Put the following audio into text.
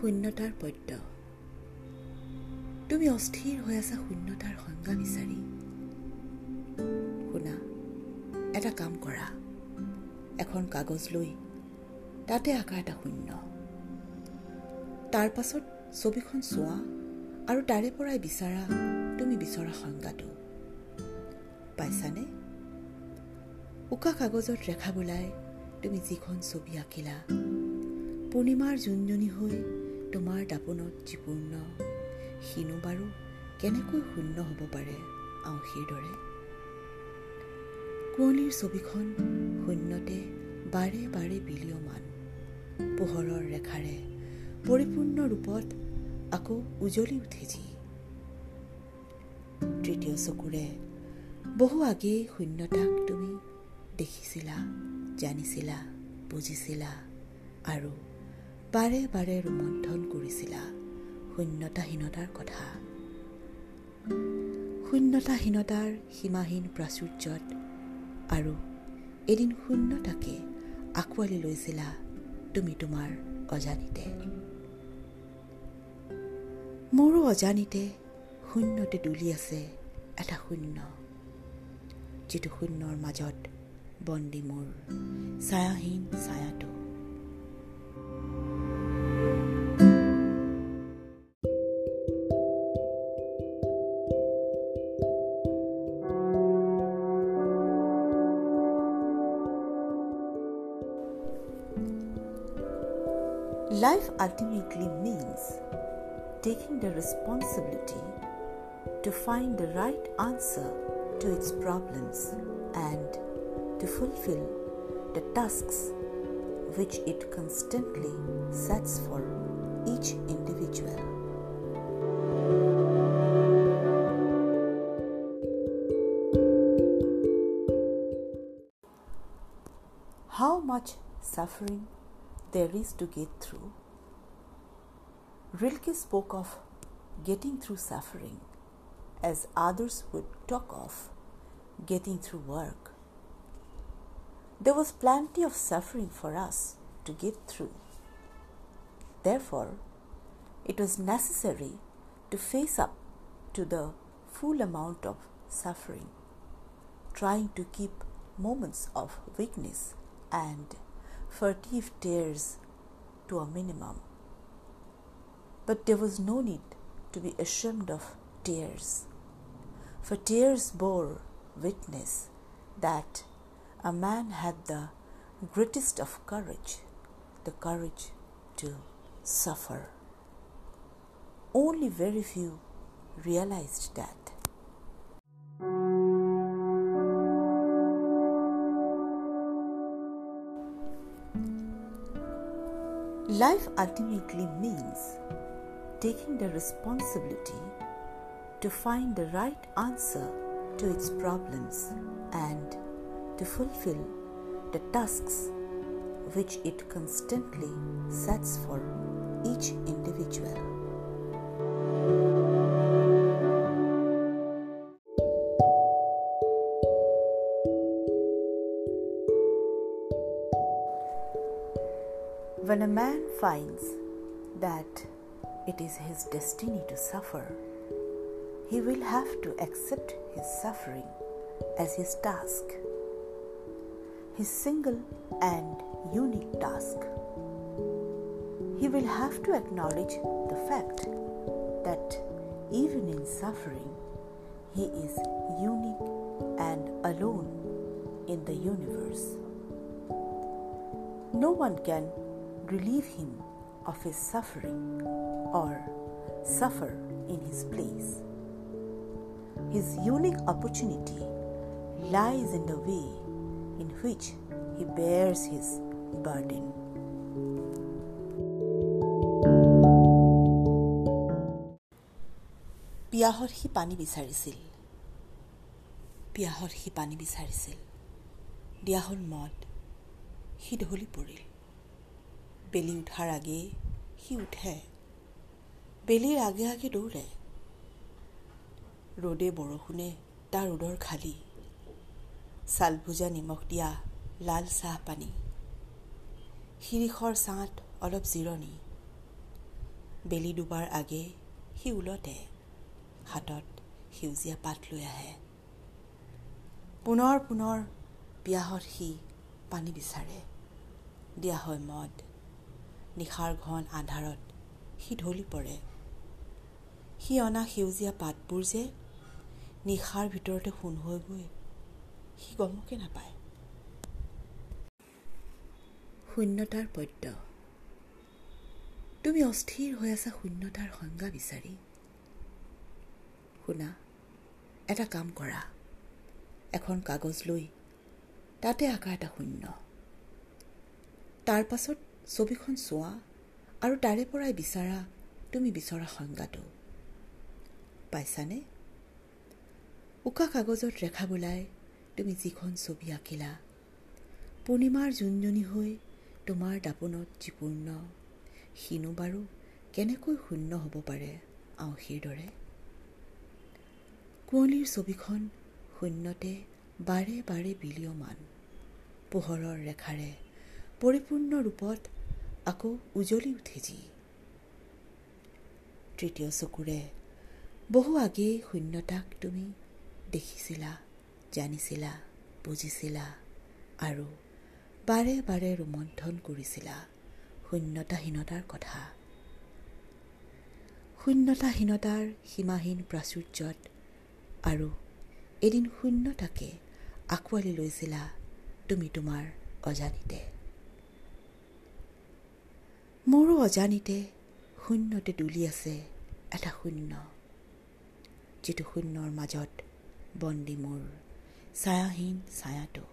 শূন্যতাৰ পদ্য। তুমি অস্থিৰ হৈ আছা শূন্যতাৰ সংজ্ঞা বিচাৰি। শুনা এটা কাম কৰা। এখন কাগজ লৈ তাতে আঁকা এটা শূন্য। তাৰ পাছত ছবিখন চোৱা আৰু তাৰে পৰাই বিচাৰা তুমি বিচৰা সংজ্ঞাটো। পাইছানে? উকা কাগজত ৰেখা বোলাই তুমি যিখন ছবি আঁকিলা পূৰ্ণিমাৰ জোনজনী হৈ তোমাৰ দাপোনত যিপূৰ্ণ সিনো বাৰু কেনেকৈ শূন্য হ'ব পাৰে আউসীৰ দৰে? কুঁৱলীৰ ছবিখন শূন্যতে বাৰে বাৰে বিলীয়মান। পোহৰৰ ৰেখাৰে পৰিপূৰ্ণ ৰূপত আকৌ উজলি উঠে যি। তৃতীয় চকুৰে বহু আগেয়ে শূন্যতাক তুমি দেখিছিলা জানিছিলা বুজিছিলা আৰু বাৰে বাৰে ৰোমন্থন কৰিছিলা শূন্যতাহীনতাৰ কথা। শূন্যতাহীনতাৰ সীমাহীন প্ৰাচুৰ্যত আৰু এদিন শূন্যতাকে আঁকোৱালি লৈছিলা তুমি তোমাৰ অজানিতে। মোৰো অজানিতে শূন্যতে দুলি আছে এটা শূন্য যিটো শূন্যৰ মাজত বন্দী মোৰ ছায়াহীন ছায়াটো। Life ultimately means taking the responsibility to find the right answer to its problems and to fulfill the tasks which it constantly sets for each individual. How much suffering there is to get through? Rilke spoke of getting through suffering as others would talk of getting through work. There was plenty of suffering for us to get through. Therefore, it was necessary to face up to the full amount of suffering, trying to keep moments of weakness and furtive tears to a minimum. But there was no need to be ashamed of tears, for tears bore witness that a man had the greatest of courage, the courage to suffer. Only very few realized that. Life ultimately means taking the responsibility to find the right answer to its problems and to fulfill the tasks which it constantly sets for each individual. When a man finds that it is his destiny to suffer, he will have to accept his suffering as his task, his single and unique task. He will have to acknowledge the fact that even in suffering, he is unique and alone in the universe. No one can relieve him of his suffering or suffer in his place. His unique opportunity lies in the way in which he bears his burden. পিয়াহত সি পানী বিচাৰিছিল পিয়াহত সি পানী বিচাৰিছিল দিয়া হ'ল মদ সি ঢলি পৰিল বেলি উঠাৰ আগেয়ে সি উঠে। বেলিৰ আগে আগে দৌৰে। ৰ'দে বৰষুণে তাৰ ৰ'দৰ খালী। ছালভুজা নিমখ দিয়া লাল চাহ পানী। শিৰিষৰ ছাঁত অলপ জিৰণি। বেলি ডুবাৰ আগে সি ওলতে হাতত সেউজীয়া পাত লৈ আহে। পুনৰ পুনৰ পিয়াহত সি পানী বিচাৰে। দিয়া হয় মদ। নিশাৰ ঘন আন্ধাৰত সি ঢলি পৰে। সি অনা সেউজীয়া পাতবোৰ যে নিশাৰ ভিতৰতে সোণ হৈ গৈ সি গমকে নাপায়। শূন্যতাৰ পদ্য। তুমি অস্থিৰ হৈ আছা শূন্যতাৰ সংজ্ঞা বিচাৰি। শুনা এটা কাম কৰা। এখন কাগজ লৈ তাতে আঁকা এটা শূন্য। তাৰ পাছত ছবিখন চোৱা আৰু তাৰে পৰাই বিচাৰা তুমি বিচৰা সংজ্ঞাটো। পাইছানে? উকা কাগজত ৰেখা বোলাই তুমি যিখন ছবি আঁকিলা পূৰ্ণিমাৰ জোনজনী হৈ তোমাৰ দাপোনত যিপূৰ্ণ সিনো বাৰু কেনেকৈ শূন্য হ'ব পাৰে আওঁসীৰ দৰে? কুঁৱলীৰ ছবিখন শূন্যতে বাৰে বাৰে বিলীয়মান। পোহৰৰ ৰেখাৰে পৰিপূৰ্ণ ৰূপত আকৌ উজলি উঠে যি তৃতীয় চকুৰে বহু আগেয়ে শূন্যতাক তুমি দেখিছিলা জানিছিলা বুজিছিলা আৰু বাৰে বাৰে ৰোমন্থন কৰিছিলা শূন্যতাহীনতাৰ কথা। শূন্যতাহীনতাৰ সীমাহীন প্ৰাচুৰ্যত আৰু এদিন শূন্যতাকে আঁকোৱালি লৈছিলা তুমি তোমাৰ অজানিতে। মোৰো অজানিতে শূন্যতে তুলি আছে এটা শূন্য যিটো শূন্যৰ মাজত বন্দী মোৰ ছায়াহীন ছায়াটো।